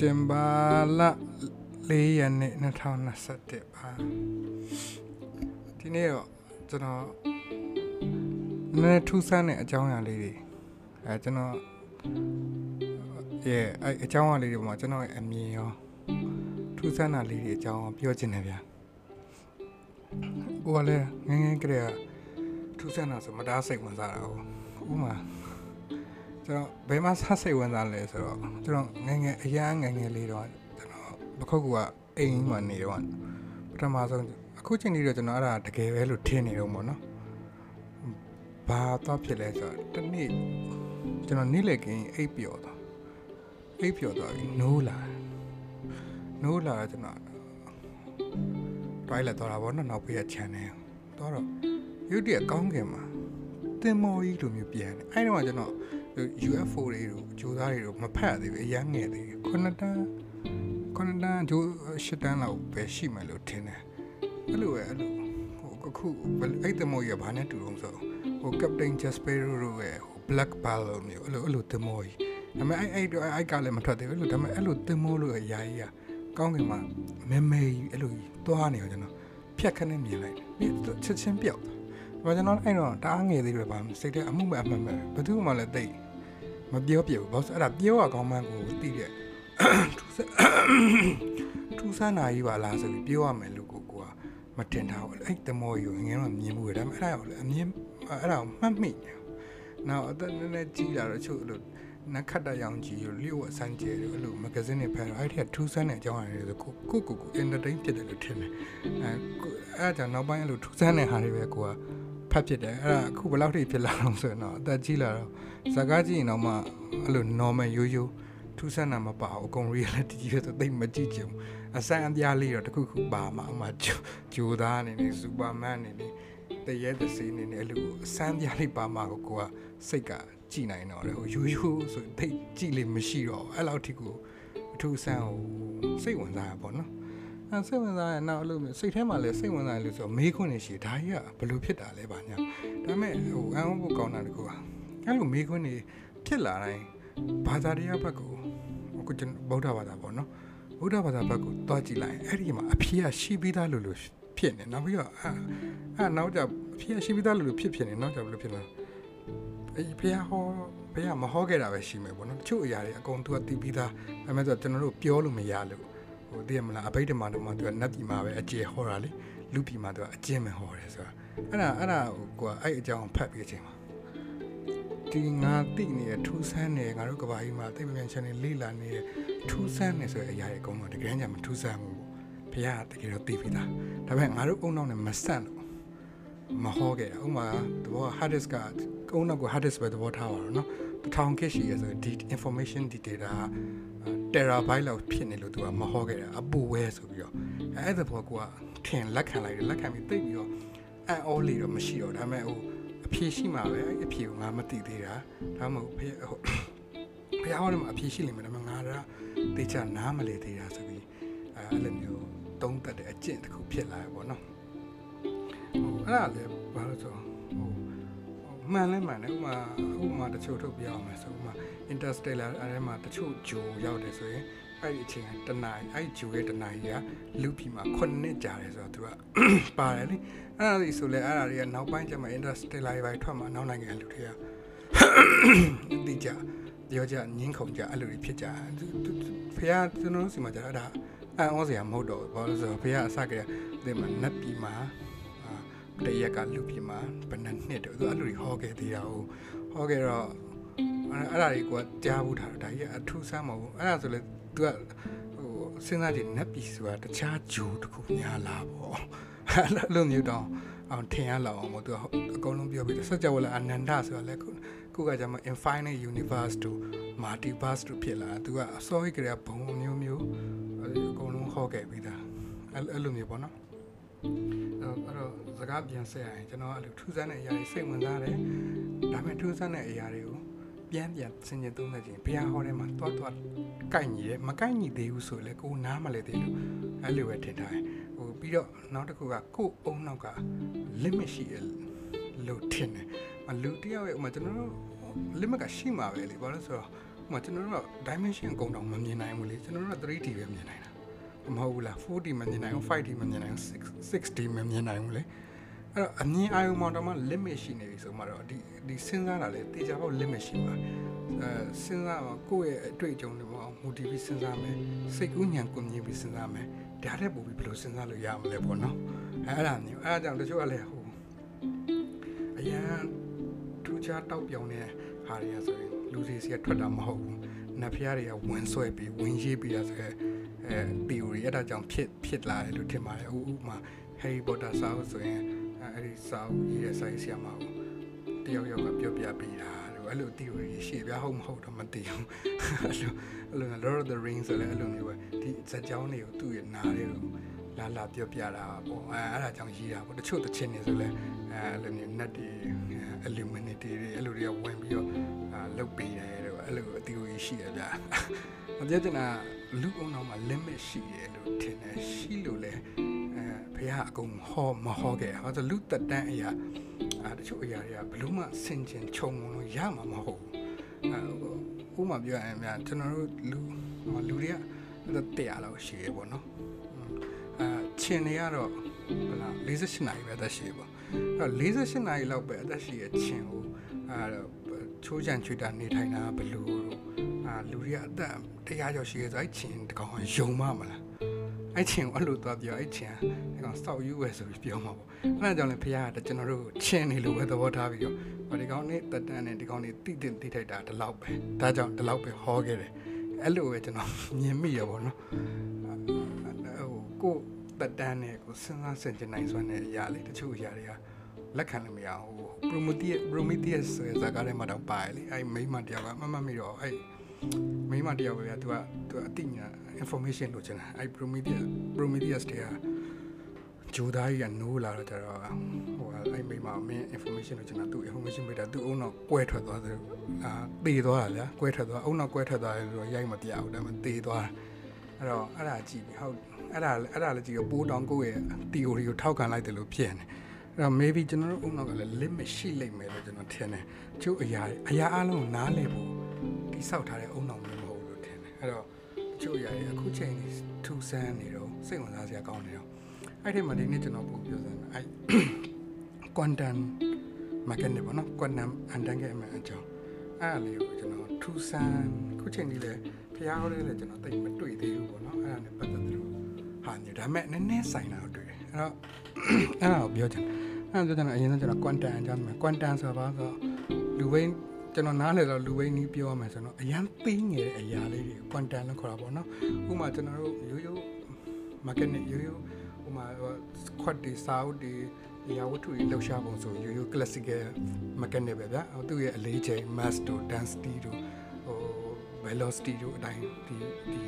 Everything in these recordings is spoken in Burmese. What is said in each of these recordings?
တင်ဘာလ၄ရက်နေ့2021ပါဒီနေ့တော့ကျွန်တော်နည်းနည်းထူးဆန်းတဲ့အကြောင်းအရာလေးတွေအဲကျွန်တော်ရဲ့အဲအကြောင်းအရာလေးတွေမှာကျွန်တော်ရဲ့အမြင်ရောထူးဆန်းတာလေးတွေအကြောင်းပြောချင်တယ်ဗျာကိုကလည်းငယ်ငယ်ကလေးကထူးဆန်းတာဆိုမတားစိတ်ဝင်စားတာဟုတ်ဥမာ ကျွန်တော်ဘယ်မှာဆစိတ်ဝင်စားလဲဆိုတော့ကျွန်တော်ငယ်ငယ်အရန်ငယ်ငယ်လေးတော့ကျွန်တော်ပခုတ်ကအိမ်မှာနေတော့ပထမဆုံးအခုချိန်ကြီးတော့ကျွန်တော်အဲ့ဒါတကယ်ပဲလို့ထင်နေတော့ပေါ့နော်ဘာတော့ဖြစ်လဲဆိုတော့တနေ့ကျွန်တော်နေ့လည်ကင်းအိပ်ပျော်သွားအိပ်ပျော်သွားပြီးနိုးလာနိုးလာတော့ကျွန်တော်တွိုင်းလက်သွားတာပေါ့နော်နောက်ဖေးရ channel တော့တော့ YouTube ကောင်းကင်မှာတင်မော်ကြီးလိုမျိုးပြန်တယ်အဲ့တော့ကျွန်တော် UFO တွေတို့ဂျိုးသားတွေတို့မဖတ်သေးဘူးအရန်ငယ်သေးတယ်ခုနှစ်တန်းခုနှစ်တန်းဂျိုးရှစ်တန်းလောက်ပဲရှိမယ်လို့ထင်တယ်အဲ့လိုပဲအဲ့လိုဟိုအခုအဲ့တမော်ကြီးကဘာနဲ့တူတော့ဆိုဟို Captain Jaspero တို့ရဲ့ဟို Black Ball လို့မျိုးအဲ့လိုအဲ့လိုတမော်ကြီးဒါပေမဲ့အဲ့အဲ့အဲ့ကလည်းမထွက်သေးဘူးလို့ဒါပေမဲ့အဲ့လိုတမော်လို့အရာကြီးကကောင်းကင်မှာမဲမဲကြီးအဲ့လိုကြီးသွားနေတော့ကျွန်တော်ဖြတ်ခနဲ့မြင်လိုက်ပြီးချက်ချင်းပြောက်သွား ကျွန်တော်အဲ့တော့တအားငယ်သေးတယ်ပါစိတ်ထဲအမှုမဲ့အမှတ်မဲ့ဘယ်သူမှလည်းသိမပြောပြဘူးဘာလို့အဲ့ဒါပြောရကောင်းမှန်းကိုသိတဲ့ထူးဆန်းနာကြီးပါလားဆိုပြီးပြောရမယ်လို့ကိုကမတင်ထားဘူးအဲ့တမောကြီးကိုငယ်တော့မြင်မှုရဒါပေမဲ့အဲ့ဒါကိုလည်းအမြင်အဲ့ဒါကိုမှတ်မိတယ်နောက်အသက်နည်းနည်းကြီးလာတော့ချုပ်လို့နက်ခတ်တရောင်ကြီးကိုလျှို့အစမ်းကျဲတယ်အဲ့လိုမဂဇင်းတွေဖတ်တော့အဲ့ဒီကထူးဆန်းတဲ့အကြောင်းအရာတွေဆိုကိုကိုကိုကို entertain ဖြစ်တယ်လို့ထင်တယ်အဲအဲ့ဒါကြောင့်နောက်ပိုင်းအဲ့လိုထူးဆန်းတဲ့ဟာတွေပဲကိုက ဖတ်ဖြစ်တယ်အဲ့ဒါအခုဘယ်လောက်ထိဖြစ်လာအောင်ဆိုတော့အသက်ကြီးလာတော့ဇာကားကြည့်ရင်တော့မှအဲ့လို normal ရိုးရိုးထူးဆန်းတာမပါဘူးအကုန် reality ကြီးဆိုသိမကြည့်ကြဘူးအစမ်းအပြားလေးတော့တခုခုပါမှာအမှဂျိုသားအနေနဲ့စူပါမန်အနေနဲ့တရဲတစေးအနေနဲ့အဲ့လိုအစမ်းပြားလေးပါမှာကိုကိုကစိတ်ကကြည်နိုင်တော့တယ်ဟိုရိုးရိုးဆိုသိကြည်လေးမရှိတော့အဲ့လောက်ထိကိုအထူးဆန်းဟိုစိတ်ဝင်စားရပါတော့ အဲစိတ်ဝင်စားရနောက်အဲ့လိုစိတ်ထဲမှာလည်းစိတ်ဝင်စားရလို့ဆိုမေးခွန်းနေရှိဒါကြီးကဘလို့ဖြစ်တာလဲပါညာဒါပေမဲ့ဟိုအန်ဖို့ကောင်းတာတကူကအဲ့လိုမေးခွန်းနေဖြစ်လာတိုင်းဘာသာတရားဘက်ကိုအခုကျွန်ဗုဒ္ဓဘာသာပေါ့နော်ဗုဒ္ဓဘာသာဘက်ကိုတွားကြည့်လိုက်အဲ့ဒီမှာအဖြေကရှိပြီးသားလို့လို့ဖြစ်နေနောက်ပြီးတော့အဲအဲနောက်ကြအဖြေကရှိပြီးသားလို့လို့ဖြစ်ဖြစ်နေနောက်ကြဘယ်လိုဖြစ်လဲအေးဘုရားဟောဘုရားမဟောခဲ့တာပဲရှိမယ်ပေါ့နော်တချို့အရာတွေအကုန်သူကတည်ပြီးသားဒါပေမဲ့ဆိုကျွန်တော်တို့ပြောလို့မရလို့ ဟိုတည်ရမလားအဘိဓမ္မာတော့မှသူကနတ်ပြည်မှာပဲအကျေဟောတာလေလူပြည်မှာသူကအကျင့်ပဲဟောတယ်ဆိုတာအဲ့ဒါအဲ့ဒါကိုကအဲ့အကြောင်းဖတ်ပြီးအချိန်မှာဒီငါတိနေတဲ့ထူးဆန်းနေငါတို့ကဘာကြီးမှာသိပ္ပံ channel လေးလာနေတဲ့ထူးဆန်းနေဆိုတဲ့အရာတွေအကုန်လုံးတကယ်ကြမထူးဆန်းဘူးဘုရားတကယ်တော့သိပြီးသားဒါပေမဲ့ငါတို့အုံနောက်နဲ့မဆန့်လို့မဟောခဲ့တာဥမာသဘော hard disk ကအုံနောက်ကို hard disk ပဲသဘောထားပါတော့နော်တစ်ထောင် K ရှိရဆိုဒီ information di data terabyte လောက်ဖြစ်နေလို့သူကမဟောခဲ့တာအပူဝဲဆိုပြီးတော့အဲ့ဒါဘောကထင်လက်ခံလိုက်တယ်လက်ခံပြီးသိပြီးတော့အန်အောလီတော့မရှိတော့ဒါပေမဲ့ဟိုအဖြေရှိမှာပဲအဖြေကိုငါမသိသေးတာဒါမှမဟုတ်ဖေဟိုဘုရားဟောတယ်မှာအဖြေရှိလိမ့်မယ်ဒါပေမဲ့ငါကတေချာနားမလေသေးတာဆိုပြီးအဲအဲ့လိုမျိုးသုံးသက်တဲ့အကျင့်တစ်ခုဖြစ်လာရပေါ့နော်ဟိုအဲ့ဒါလည်းဘာလို့ဆိုဟိုမှန်လဲမှန်တယ်ဥမာဥမာတချို့ထုတ်ပြအောင်မယ်ဆိုဥမာ interstellar အဲမှာတချို့ဂျိုရောက်တယ်ဆိုရင်အဲ့ဒီအချိန်ကတနားအဲ့ဂျိုရဲ့တနားကြီးကလူပြည်မှာ9နှစ်ကြာတယ်ဆိုတော့သူကပါတယ်လေအဲ့ဒါလေးဆိုလဲအဲ့ဒါတွေကနောက်ပိုင်းကျမှ interstellar ဘိုင်ထွက်မှာနောက်နိုင်ငံလူတွေကဒီကြပြောကြငင်းခုန်ကြအဲ့လိုတွေဖြစ်ကြဖះကျွန်တော်တို့စီမှာကြအဲ့ဒါအံ့ဩစရာမဟုတ်တော့ဘာလို့ဆိုတော့ဖះအစကတည်းကဒီမှာနတ်ပြည်မှာတရက်ကလူပြည်မှာဘယ်နှစ်နှစ်တော့သူအဲ့လိုတွေဟောခဲ့သေးတာဟိုဟောခဲ့တော့ အဲ့ဒါတွေကကြားဘူးထားတော့ဒါကြီးအထူးဆန်းမဟုတ်ဘူးအဲ့ဒါဆိုလေသူကဟိုစဉ်းစားကြည့်နတ်ပြည်ဆိုတာတခြားဂျိုးတစ်ခုများလာပေါ့အဲ့လိုမျိုးတော့အောင်ထင်ရလောက်အောင်မို့သူအကုန်လုံးပြောပြီးစัจ java လာအနန္တဆိုတာလေခုကကြမှာ infinite universe တို့ multiverse တို့ဖြစ်လာသူကအစောကြီးကလေးကဘုံမျိုးမျိုးအကုန်လုံးဟောခဲ့ပြီးသားအဲ့လိုမျိုးပေါ့နော်အဲ့တော့စကားပြန်ဆက်ရရင်ကျွန်တော်အဲ့လိုထူးဆန်းတဲ့အရာတွေစိတ်ဝင်စားတယ်ဒါပေမဲ့ထူးဆန်းတဲ့အရာတွေကို ပြန်ပြန်ဆင်ခြင်သုံးသပ်ခြင်းဘုရားဟောထဲမှာတွားတွားကိုက်ညီတယ်မကိုက်ညီသေးဘူးဆိုရင်လည်းကိုနားမလဲသေးလို့အဲ့လိုပဲထင်ထားတယ်ဟိုပြီးတော့နောက်တစ်ခုကကို့အုံနောက်က limit ရှိတယ်လို့ထင်တယ်လူတယောက်ရဲ့ဥမာကျွန်တော်တို့ limit ကရှိမှာပဲလေဘာလို့ဆိုတော့ဟဥပမာကျွန်တော်တို့က dimension အကုန်တောင်မမြင်နိုင်ဘူးလေကျွန်တော်တို့က 3D ပဲမြင်နိုင်တာမဟုတ်ဘူးလား 4D မမြင်နိုင်ဘူး 5D မမြင်နိုင်ဘူး 6D မမြင်နိုင်ဘူးလေ အဲ့တော့အမြင်အာရုံမှာတော့မှ limit ရှိနေပြီဆိုမှတော့ဒီဒီစဉ်းစားတာလေတေချာပေါ့ limit ရှိပါအဲစဉ်းစားမှာကိုယ့်ရဲ့အတွေ့အကြုံတွေပေါ့ motive ပြီးစဉ်းစားမယ်စိတ်ကူးညံကုန်မြင်ပြီးစဉ်းစားမယ်ဒါတဲ့ပို့ပြီးဘယ်လိုစဉ်းစားလို့ရမလဲပေါ့နော်အဲအဲ့ဒါမျိုးအဲဒါကြောင့်တချို့ကလည်းဟိုအရန်ထူးခြားတောက်ပြောင်တဲ့ဟာတွေကဆိုရင်လူတွေစီကထွက်တာမဟုတ်ဘူးနတ်ဖျားတွေကဝင်ဆွဲပြီးဝင်ရေးပြီးတာဆိုရဲအဲ theory အဲ့ဒါကြောင့်ဖြစ်ဖြစ်လာတယ်လို့ထင်ပါတယ်ဥဥမာ Harry Potter စာအုပ်ဆိုရင် အဲ့ဒီစာအုပ်ရေးတဲ့စာရေးဆရာမကိုတယောက်ယောက်ကပြောပြပေးတာလို့အဲ့လို theory ရှိပြဟုတ်မဟုတ်တော့မသိဘူးအဲ့လိုအဲ့လို Lord of the Rings ဆိုလည်းအဲ့လိုမျိုးပဲဒီဇာတ်ကြောင်းတွေကိုသူ့ရဲ့နားတွေကိုလာလာပြောပြတာပေါ့အဲအဲ့ဒါကြောင့်ရေးတာပေါ့တချို့တခြင်းတွေဆိုလဲအဲအဲ့လိုမျိုး net တွေ illuminati တွေအဲ့လိုတွေကဝင်ပြီးတော့လုတ်ပေးတယ်လို့အဲ့လိုအတီကိုရှိရဗျာမပြောချင်တာလူအောင်တော့မှ limit ရှိတယ်လို့ထင်တယ်ရှိလို့လဲအဲ ဘုရားအကုန်ဟောမဟောခဲ့ဟောဆိုလူတက်တန်းအရာအဲတချို့အရာတွေကဘလို့မှဆင်ခြင်ခြုံလို့ရမှာမဟုတ်ဘူးအဲဥပမာပြောရရင်များကျွန်တော်တို့လူလူတွေကတရားလောက်ရှိရပေါ့နော်အဲချင်းတွေကတော့ဟလာ48နာရီပဲအသက်ရှိပေါ့အဲ့48နာရီလောက်ပဲအသက်ရှိရဲ့ချင်းကိုအဲချိုးချံချွေတာနေထိုင်တာဘလူးအာလူတွေကအသက်တရားကျော်ရှိရဲဆိုအဲ့ချင်းတကောင်ယုံမမလား အဲ့ချင်းကိုအဲ့လိုသွားပြောအဲ့ချင်းအဲ့ကောင်စောက်ယူဝယ်ဆိုပြီးပြောမှာပေါ့အဲ့ဒါကြောင့်လည်းဖခင်ကကျွန်တော်တို့ချင်းနေလို့ပဲသဘောထားပြီးတော့ဟောဒီကောင်နဲ့တက်တန်းနဲ့ဒီကောင်နဲ့တိတင်တိထိုက်တာဒီလောက်ပဲဒါကြောင့်ဒီလောက်ပဲဟောခဲ့တယ်အဲ့လိုပဲကျွန်တော်မြင်မိရပါတော့ဟိုကိုတက်တန်းနဲ့ကိုစဉ်းစားဆင်ခြင်နိုင်စွမ်းတဲ့အရာလေးတချို့အရာတွေကလက်ခံလို့မရဘူး Prometheus Prometheus ဆိုတဲ့ဇာတ်ကားထဲမှာတော့ပါတယ်လေအဲ့မိမတယောက်ကမမမိတော့အဲ့ မိမတယောက်ပဲသူကသူကအသိညာ information လိုချင်တာအဲ့ Prometheus Prometheus တွေကဂျိုသားကြီးကနိုးလာတော့ကျတော့ဟိုအဲ့မိမမင်း information လိုချင်တာသူ information ပေးတာသူအုံတော့ကွဲထွက်သွားတယ်အာတေသွားတာဗျာကွဲထွက်သွားအုံတော့ကွဲထွက်သွားတယ်ဆိုတော့ရိုက်မပြဘူးဒါပေမဲ့တေသွားတာအဲ့တော့အဲ့ဒါကြည့်ပြီဟုတ်အဲ့ဒါအဲ့ဒါလည်းကြည့်ရပိုးတောင်ကိုယ့်ရဲ့ theory ကိုထောက်ခံလိုက်တယ်လို့ဖြစ်နေအဲ့တော့ maybe ကျွန်တော်တို့အုံနောက်ကလည်း limit ရှိလိမ့်မယ်လို့ကျွန်တော်ထင်တယ်ကျို့အရာအရာအလုံးကိုနားလည်ဖို့ တိဆောက်ထားတဲ့အုံနောက်မျိုးမဟုတ်လို့ထင်တယ်အဲ့တော့ကျို့အရာတွေအခုချိန်ထူဆန်းနေတော့စိတ်ဝင်စားစရာကောင်းနေတော့အဲ့ဒီမှာဒီနေ့ကျွန်တော်ပို့ပြောစမ်းမယ်အဲ့ quantum mechanics ပေါ့နော် quantum entanglement အကြောင်းအဲ့အလေးကိုကျွန်တော်ထူဆန်းခုချိန်ကြီးလဲဖျားဟောလေးလဲကျွန်တော်တိတ်မတွေ့သေးဘူးပေါ့နော်အဲ့ဒါနဲ့ပတ်သက်တယ်ဟာညဒါမဲ့နည်းနည်းဆိုင်တာကိုတွေ့တယ်အဲ့တော့အဲ့ဒါကိုပြောချင်အဲ့ဒါကျွန်တော်အရင်ကကျွန်တော် quantum အကြောင်းမှာ quantum ဆိုတာဘာဆိုလူဝိန်း ကျွန်တော်နားလည်တော့လူဝိန်းနီးပြောရမယ်ဆိုတော့အရန်သိငယ်တဲ့အရာလေးတွေ quantum လို့ခေါ်တာပေါ့နော်ဥပမာကျွန်တော်တို့ရိုးရိုး mechanic ရိုးရိုးဥပမာ quad တွေ sound တွေအရာဝတ္ထုတွေလှုပ်ရှားပုံဆိုရိုးရိုး classical mechanic ပဲဗျာသူ့ရဲ့အလေးချိန် mass တို့ density တို့ဟို velocity တို့အတိုင်းဒီဒီ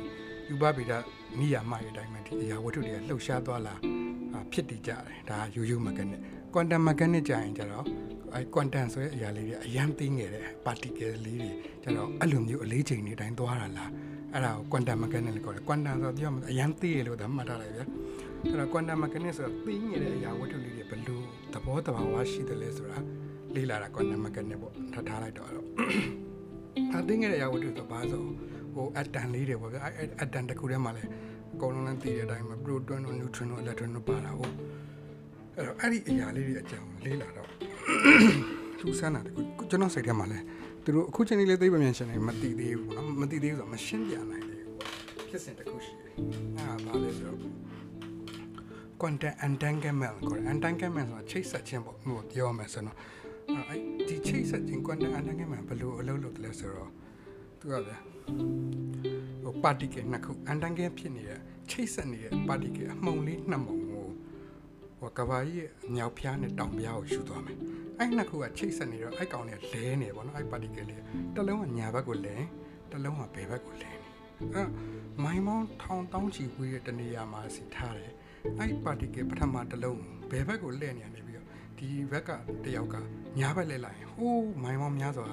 ယူဘဗေဒနိယာမရဲ့အတိုင်းပဲဒီအရာဝတ္ထုတွေကလှုပ်ရှားသွားလာဖြစ်တည်ကြတယ်ဒါရိုးရိုး mechanic quantum mechanic ကြရင်ကျတော့ အဲ quantum ဆိုတဲ့အရာလေးတွေအရန်သိငယ်တဲ့ particle လေးတွေကျတော့အဲ့လိုမျိုးအလေးချိန်တွေအတိုင်းသွားတာလားအဲ့ဒါကို quantum mechanic လို့ခေါ်တယ် quantum ဆိုတော့ပြောမှာအရန်သိရလို့ဒါမှတ်ထားလိုက်ဗျာအဲ့တော့ quantum mechanics ဆိုတာသိငယ်တဲ့အရာဝတ္ထုလေးတွေဘယ်လိုသဘောတဘာဝရှိတယ်လဲဆိုတာလေ့လာတာ quantum mechanics ပေါ့ထားထားလိုက်တော့အသိငယ်တဲ့အရာဝတ္ထုဆိုဘာဆိုဟို atom လေးတွေပေါ့ဗျာအဲ့ atom တစ်ခုထဲမှာလည်းအကုန်လုံးလည်းသိတဲ့အတိုင်းပဲ proton တို့ neutron တို့ electron တို့ပါတာဟုတ်အဲ့တော့အဲ့ဒီအရာလေးတွေအကြောင်းလေ့လာတော့ သူစမ်းတာတခုကျွန်တော်စိတ်ထဲမှာလည်းသူတို့အခုချိန်လေးလေးသိပ္ပံရှင်တွေမသိသေးဘူးပေါ့နော်မသိသေးဘူးဆိုတော့မရှင်းပြနိုင်သေးဘူးဖြစ်စဉ်တစ်ခုရှိတယ်အဲ့ဒါဘာလဲဆိုတော့ quantum entanglement ကို entanglement ဆိုတာချိတ်ဆက်ခြင်းပေါ့ဟိုပြောမယ်ဆိုတော့အဲ့ဒီချိတ်ဆက်ခြင်း quantum entanglement ဘယ်လိုအလုပ်လုပ်တယ်လဲဆိုတော့သူကဗျာဟို particle နှစ်ခု entangle ဖြစ်နေတဲ့ချိတ်ဆက်နေတဲ့ particle အမှုန်လေးနှစ်မှုန်ကို ဟိုကဘာကြီးရဲ့မြောက်ဖျားနဲ့တောင်ဖျားကိုယူသွားမယ်အဲ့နှစ်ခုကချိတ်ဆက်နေတော့အဲ့ကောင်လေးလဲနေပေါ့နော်အဲ့ particle လေးတစ်လုံးကညာဘက်ကိုလဲတစ်လုံးကဘယ်ဘက်ကိုလဲနေအဲ့မိုင်းမောင်းထောင်တောင်းချီဝေးတဲ့တနေရာမှာစီထားတယ်အဲ့ particle ပထမတစ်လုံးဘယ်ဘက်ကိုလဲနေရနေပြီးတော့ဒီဘက်ကတယောက်ကညာဘက်လဲလိုက်ဟိုးမိုင်းမောင်းများစွာ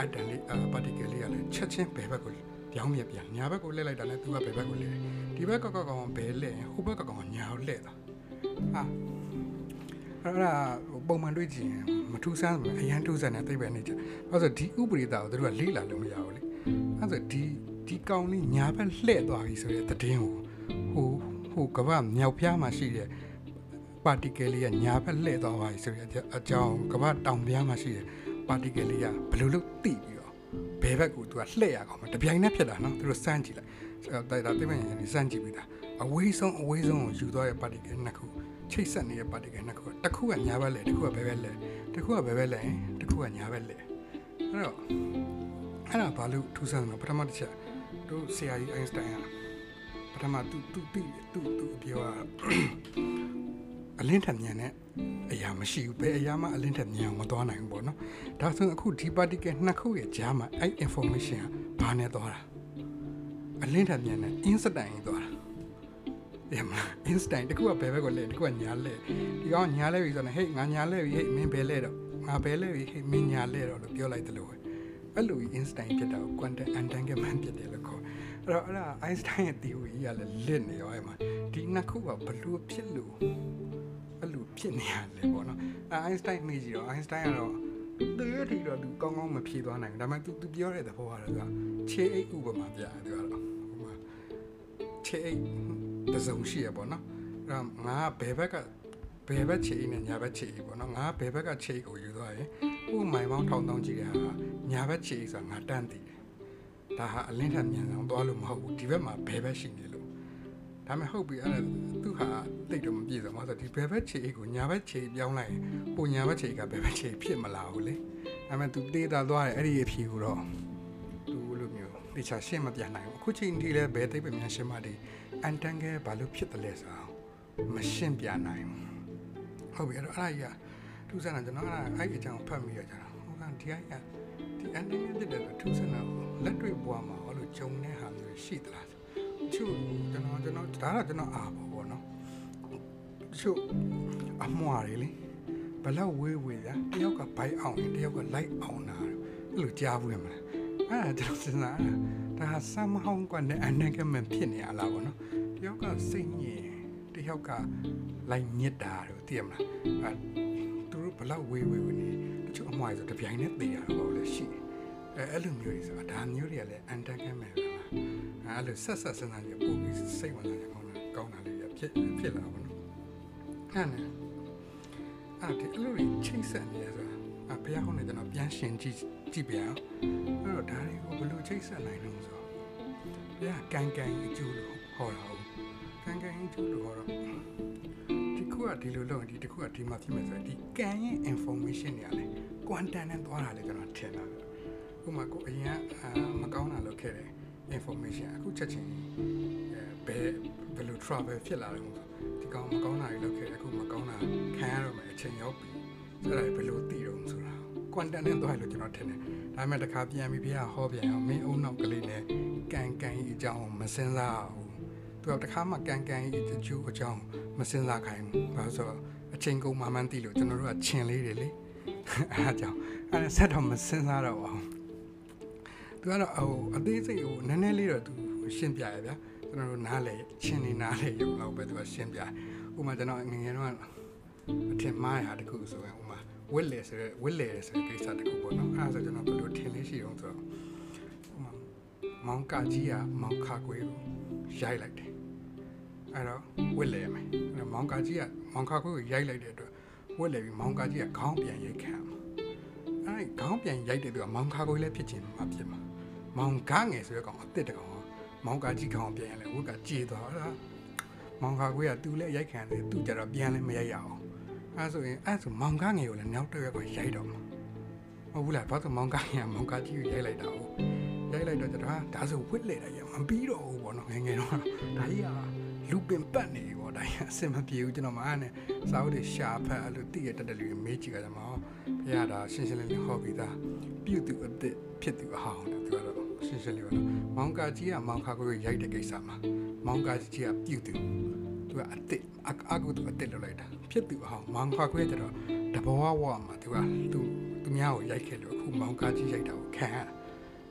အတန်လေး particle လေးကလည်းချက်ချင်းဘယ်ဘက်ကိုပြောင်းပြပြန်ညာဘက်ကိုလှည့်လိုက်တာနဲ့သူကဘယ်ဘက်ကိုလှည့်တယ်ဒီဘက်ကကောကောင်ဘယ်လှည့်ဟိုဘက်ကကောင်ညာကိုလှည့်တာ ဟာအဲ့ဒါပုံမှန်တွေ့ကြည့်ရင်မထူးဆန်းဘူးအရန်ထူးဆန်းတဲ့သိပ္ပံနေကြဘာလို့ဆိုဒီဥပရိသကိုတို့ကလေ့လာလို့မရဘူးလေအဲအဲ့ဆိုဒီဒီကောင်လေးညာဘက်လှည့်သွားပြီဆိုတဲ့သတင်းကိုဟိုဟိုကဘာမြောက်ဖျားမှာရှိတဲ့ပါတီကယ်လေးကညာဘက်လှည့်သွားပါပြီဆိုတဲ့အကြောင်းကဘာတောင်ဖျားမှာရှိတဲ့ပါတီကယ်လေးကဘယ်လိုလုပ်သိပြီးတော့ဘယ်ဘက်ကိုသူကလှည့်ရကောင်မတပြိုင်နက်ဖြစ်တာနော်သူတို့စမ်းကြည့်လိုက်တိုက်တာတိမ့်ရင်စမ်းကြည့်ပြီးသား အဝေးဆုံးအဝေးဆုံးကိုယူသွားတဲ့ပါတီကယ်နှစ်ခုချိတ်ဆက်နေတဲ့ပါတီကယ်နှစ်ခုတစ်ခုကညာဘက်လဲတစ်ခုကဘယ်ဘက်လဲတစ်ခုကဘယ်ဘက်လဲတစ်ခုကညာဘက်လဲအဲ့တော့အဲ့ဒါဘာလို့ထူးဆန်းလဲပထမတစ်ချက်တို့ဆရာကြီးအိုင်းစတိုင်ကပထမသူသူသူသူသူပြောတာအလင်းထက်မြန်တဲ့အရာမရှိဘူးဘယ်အရာမှအလင်းထက်မြန်အောင်မသွားနိုင်ဘူးပေါ့နော်ဒါဆိုအခုဒီ particle နှစ်ခုရဲ့ကြားမှာအဲ့ information ကဘာနဲ့သွားတာအလင်းထက်မြန်တဲ့ instant ကြီးသွားတာ ရမလား instant တခုကဘယ်ဘက်ကိုလဲတခုကညာလဲဒီကောင်ညာလဲပြီဆိုတော့ဟေးငါညာလဲပြီဟေးမင်းဘယ်လဲတော့ငါဘယ်လဲပြီဟေးမင်းညာလဲတော့လို့ပြောလိုက်တယ်လို့ပဲအဲ့လို instant ဖြစ်တာကို quantum entanglement ဖြစ်တယ်လို့ခေါ်အဲ့တော့အဲ့ဒါ Einstein ရဲ့ theory ကလည်းလစ်နေရောအဲ့မှာဒီနှစ်ခုကဘလို့ဖြစ်လို့အဲ့လိုဖြစ်နေရလဲပေါ့နော်အဲ့ Einstein မေးကြည့်တော့ Einstein ကတော့သူရထီတော့သူကောင်းကောင်းမဖြေသွားနိုင်ဘူးဒါပေမဲ့ तू तू ပြောတဲ့သဘောကတော့ခြေအိတ်ဥပမာပြတယ်သူကတော့ဟိုမှာခြေအိတ် တစ်စုံရှိရပေါ့နော်အဲ့တော့ငါဘယ်ဘက်ကဘယ်ဘက်ခြေအိတ်နဲ့ညာဘက်ခြေအိတ်ပေါ့နော်ငါဘယ်ဘက်ကခြေအိတ်ကိုယူသွားရင်ဟိုမိုင်ပေါင်းထောင်တောင်းကြည့်တဲ့ဟာညာဘက်ခြေအိတ်ဆိုတာငါတန်းသိတယ်ဒါဟာအလင်းထက်မြန်အောင်သွားလို့မဟုတ်ဘူးဒီဘက်မှာဘယ်ဘက်ရှိနေလို့ဒါမှဟုတ်ပြီအဲ့ဒါသူဟာတိတ်တော့မပြည့်စုံဘူးဆိုတော့ဒီဘယ်ဘက်ခြေအိတ်ကိုညာဘက်ခြေအိတ်ပြောင်းလိုက်ရင်ဟိုညာဘက်ခြေအိတ်ကဘယ်ဘက်ခြေအိတ်ဖြစ်မလာဘူးလေဒါမှ तू တေးတာသွားတယ်အဲ့ဒီအဖြေကိုတော့သူလိုမျိုး တခြားရှင်းမပြနိုင်ဘူးအခုချိန်ထိလည်းဘယ်သိပ္ပံများရှင်းမတည်အန်တန်ကဲဘာလို့ဖြစ်တယ်လဲဆိုတော့မရှင်းပြနိုင်ဘူးဟုတ်ပြီအဲ့တော့အဲ့ဒါကြီးကထူးဆန်းတာကျွန်တော်အဲ့ဒါအဲ့ဒီအကြောင်းဖတ်မိရကြတာဟိုကဒီအရာဒီအန်တန်ကဲဖြစ်တယ်ဆိုထူးဆန်းတာလက်တွေ့ဘဝမှာဘာလို့ဂျုံတဲ့ဟာမျိုးရှိသလားချို့ကျွန်တော်ကျွန်တော်ဒါကကျွန်တော်အားပေါ့ဗောနော်ချို့အမွာတွေလေဘလောက်ဝေးဝေးရတယောက်ကဘိုက်အောင်တယောက်ကလိုက်အောင်တာအဲ့လိုကြားဘူးရမလား အဲ့ဒါကျွန်တော်စဉ်းစားတာဒါဆမ်ဟောင်းကနဲ့အနက်ကမဖြစ်နေရလားဗောနော်တယောက်ကစိတ်ညစ်တယောက်ကလိုက်ညစ်တာတို့သိရမလားအဲသူတို့ဘလောက်ဝေးဝေးဝေးနေတချို့အမွာဆိုတပြိုင်နဲ့သေရတော့လည်းရှိတယ်အဲအဲ့လိုမျိုးတွေဆိုတာဒါမျိုးတွေကလည်းအန်တန်ကမဲ့ပဲလားအဲ့လိုဆက်ဆက်စဉ်းစားကြပို့ပြီးစိတ်ဝင်စားကြကောင်းတာကောင်းတာလေးဖြစ်ဖြစ်လာပါတော့အဲ့နဲ့အဲ့ဒီအဲ့လိုချိတ်ဆက်နေရဆိုတာအဖေဟောင်းနေကျွန်တော်ပြန်ရှင်ကြည့် ကြည့်ပြန်အဲ့တော့ဒါတွေကိုဘယ်လိုချိတ်ဆက်နိုင်လို့ဆိုတော့ဘုရားကန်ကန်အကျိုးလို့ဟောတာဟုတ်ကန်ကန်အကျိုးလို့ဟောတော့ဒီခုကဒီလိုလုပ်ရင်ဒီတစ်ခုကဒီမှာဖြစ်မယ်ဆိုရင်ဒီကန်ရဲ့ information တွေကလေ quantum နဲ့သွားတာလေကျွန်တော်ထင်တာဥပမာကိုအရင်မကောင်းတာလုပ်ခဲ့တယ် information အခုချက်ချင်းဘယ်ဘယ်လို travel ဖြစ်လာတယ်ဒီကောင်မကောင်းတာတွေလုပ်ခဲ့အခုမကောင်းတာခံရတော့မယ်အချိန်ရောက်ပြီအဲ့ဒါဘယ်လိုသိတော့ဆိုတာ quantum နဲ့သွားလို့ကျွန်တော်ထင်တယ်ဒါပေမဲ့တခါပြန်ပြီးပြဟောပြန်အောင်မင်းအုံနောက်ကလေးနဲ့ကန်ကန်ကြီးအကြောင်းမစင်စားဘူးသူကတခါမှကန်ကန်ကြီးအကျိုးအကြောင်းမစင်စားခိုင်းဘူးဘာလို့ဆိုတော့အချိန်ကုန်မှမှန်းသိလို့ကျွန်တော်တို့ကချင်လေးတွေလေအဲအကြောင်းအဲဆက်တော့မစင်စားတော့အောင်သူကတော့ဟိုအသေးစိတ်ဟိုနည်းနည်းလေးတော့သူရှင်းပြရဗျာကျွန်တော်တို့နားလေချင်းနေနားလေရုံတော့ပဲသူကရှင်းပြဥပမာကျွန်တော်ငငယ်တော့အထင်မှားရတခုဆိုရင်ဥပမာ ဝစ်လေဆိုရဝစ်လေဆိုတဲ့ကိစ္စတခုပေါ့နော်အဲဒါဆိုကျွန်တော်ဘယ်လိုထင်လေးရှိအောင်ဆိုတော့ဥပမာမောင်ကကြီးကမောင်ခါကွေးကိုရိုက်လိုက်တယ်အဲ့တော့ဝစ်လေမယ်အဲ့မောင်ကကြီးကမောင်ခါကွေးကိုရိုက်လိုက်တဲ့အတွက်ဝစ်လေပြီးမောင်ကကြီးကခေါင်းပြန်ရိုက်ခံမှာအဲ့ခေါင်းပြန်ရိုက်တဲ့သူကမောင်ခါကွေးလည်းဖြစ်ချင်မှာဖြစ်မှာမောင်ကားငယ်ဆိုတဲ့ကောင်အစ်စ်တကောင်မောင်ကာကြီးခေါင်းပြန်ရလဲဝတ်ကကြေသွားတာမောင်ကာကွေးကသူ့လည်းရိုက်ခံတယ်သူ့ကြတော့ပြန်လည်းမရိုက်ရအောင် အဲဆိုရင်အဲဆိုမောင်ကားငယ်ကိုလည်းနောက်တစ်ရက်ကရိုက်တော့မှာမဟုတ်ဘူးလားဘာလို့မောင်ကားငယ်ကမောင်ကာကြီးကိုရိုက်လိုက်တာဟုတ်ရိုက်လိုက်တော့ကျတော့ဒါဆိုဝစ်လေတယ်ရမပြီးတော့ဘူးပေါ့နော်ငယ်ငယ်တော့ဒါကြီးကလူပင်ပတ်နေပြီပေါ့ဒါကြီးအဆင်မပြေဘူးကျွန်တော်မအားနဲ့စာအုပ်တွေရှာဖတ်အဲ့လိုတည့်ရတက်တယ်လူမေးကြည့်ကြမှာဘုရားဒါရှင်းရှင်းလင်းလင်းဟောပြီးသားပြုတ်သူအစ်စ်ဖြစ်သူအဟောင်းတယ်သူကတော့ရှင်းရှင်းလေးပါနော်မောင်ကာကြီးကမောင်ခါကိုရိုက်တဲ့ကိစ္စမှာမောင်ကာကြီးကပြုတ်သူသူကအစ်စ်အကူသူအစ်စ်လောက်လိုက်တာ ဖြစ်သူအဟောင်းမောင်ခါကိုကျတော့တဘောဝဝမှာသူကသူသူများကိုရိုက်ခဲ့လို့အခုမောင်ကာကြီးရိုက်တာကိုခံရ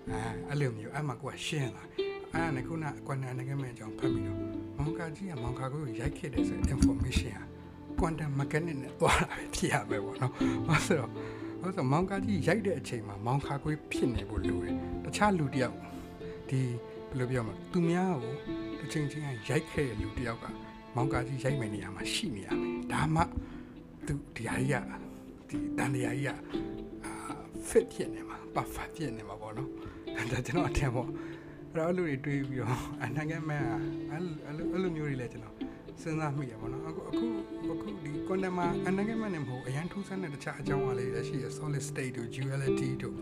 အဲအဲ့လိုမျိုးအဲ့မှာကိုကရှင်းလာအဲ့ဒါကခုနကွန်တန်နိုင်ငံမဲ့အကြောင်းဖတ်ပြီးတော့မောင်ကာကြီးကမောင်ကာကိုရိုက်ခဲ့တယ်ဆို information က quantum mechanics နဲ့သွားတာပဲဖြစ်ရမယ်ပေါ့နော်။ဘာလို့ဆိုတော့ဘာလို့ဆိုမောင်ကာကြီးရိုက်တဲ့အချိန်မှာမောင်ခါခွေးဖြစ်နေဖို့လိုတယ်။တခြားလူတယောက်ဒီဘယ်လိုပြောမလဲသူများကိုတစ်ချိန်ချင်းရိုက်ခဲ့တဲ့လူတစ်ယောက်က မောင်ကာကြီးရိုက်မယ်နေရာမှာရှိနေရမယ်ဒါမှသူဒီဟာကြီးကဒီတန်တရားကြီးကအာ fit ဖြစ်နေမှာ perfect ဖြစ်နေမှာပေါ့နော်ဒါကျွန်တော်အထင်ပေါ့အဲ့တော့အဲ့လိုတွေတွေးပြီးတော့အနိုင်ငံမန်ကအဲ့လိုအဲ့လိုမျိုးတွေလည်းကျွန်တော်စဉ်းစားမိရပါတော့အခုအခုအခုဒီ content မှာအနိုင်ငံမန်နဲ့မဟုတ်အရန်ထူးဆန်းတဲ့တခြားအကြောင်းအရာလေးတွေရှိရ solid state တို့ duality တို့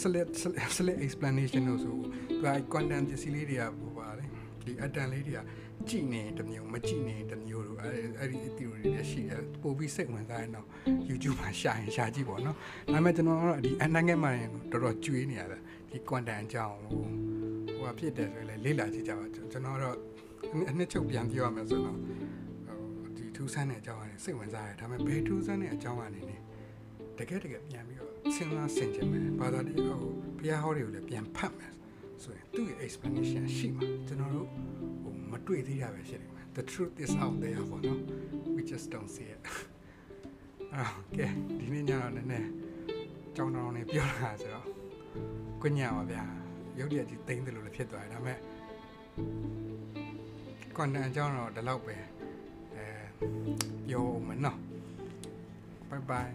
select select explanation လို့ဆိုသူက content ပစ္စည်းလေးတွေကဟိုပါလေဒီအတန်လေးတွေက ကြည်နေတစ်မျိုးမကြည်နေတစ်မျိုးလို့အဲ့အဲ့ဒီ theory တွေရှိတယ်ပို့ပြီးစိတ်ဝင်စားရင်တော့ YouTube မှာရှာရင်ရှာကြည့်ပေါ့နော်ဒါပေမဲ့ကျွန်တော်ကတော့ဒီအနိုင်ငံမှာရင်တော်တော်ကျွေးနေရတာဒီ content အကြောင်းဟိုဟိုဖြစ်တယ်ဆိုရင်လေ့လာကြည့်ကြပါကျွန်တော်တော့အနှစ်ချုပ်ပြန်ပြောရမယ်ဆိုတော့ဟိုဒီထူးဆန်းတဲ့အကြောင်းအနေစိတ်ဝင်စားရတယ်ဒါပေမဲ့ဘယ်ထူးဆန်းတဲ့အကြောင်းအနေနဲ့တကယ်တကယ်ပြန်ပြီးတော့စဉ်းစားဆင်ခြင်မယ်ဘာသာတရားဟိုဘုရားဟောတွေကိုလည်းပြန်ဖတ်မယ် ဆိုရင်သူ့ရဲ့ explanation ရှိမှာကျွန်တော်တို့ဟိုမတွေ့သေးတာပဲရှိတယ် the truth is out there ပေါ့နော် we just don't see it အာကဲဒီနေ့ညတော့နည်းနည်းကြောင်းတောင်းနေပြောတာဆိုတော့ကွညပါဗျာရုပ်တရက်ကြီးတိမ့်တယ်လို့လည်းဖြစ်သွားတယ်ဒါပေမဲ့ content အကြောင်းတော့ဒီလောက်ပဲအဲပြောဦးမယ်နော် bye bye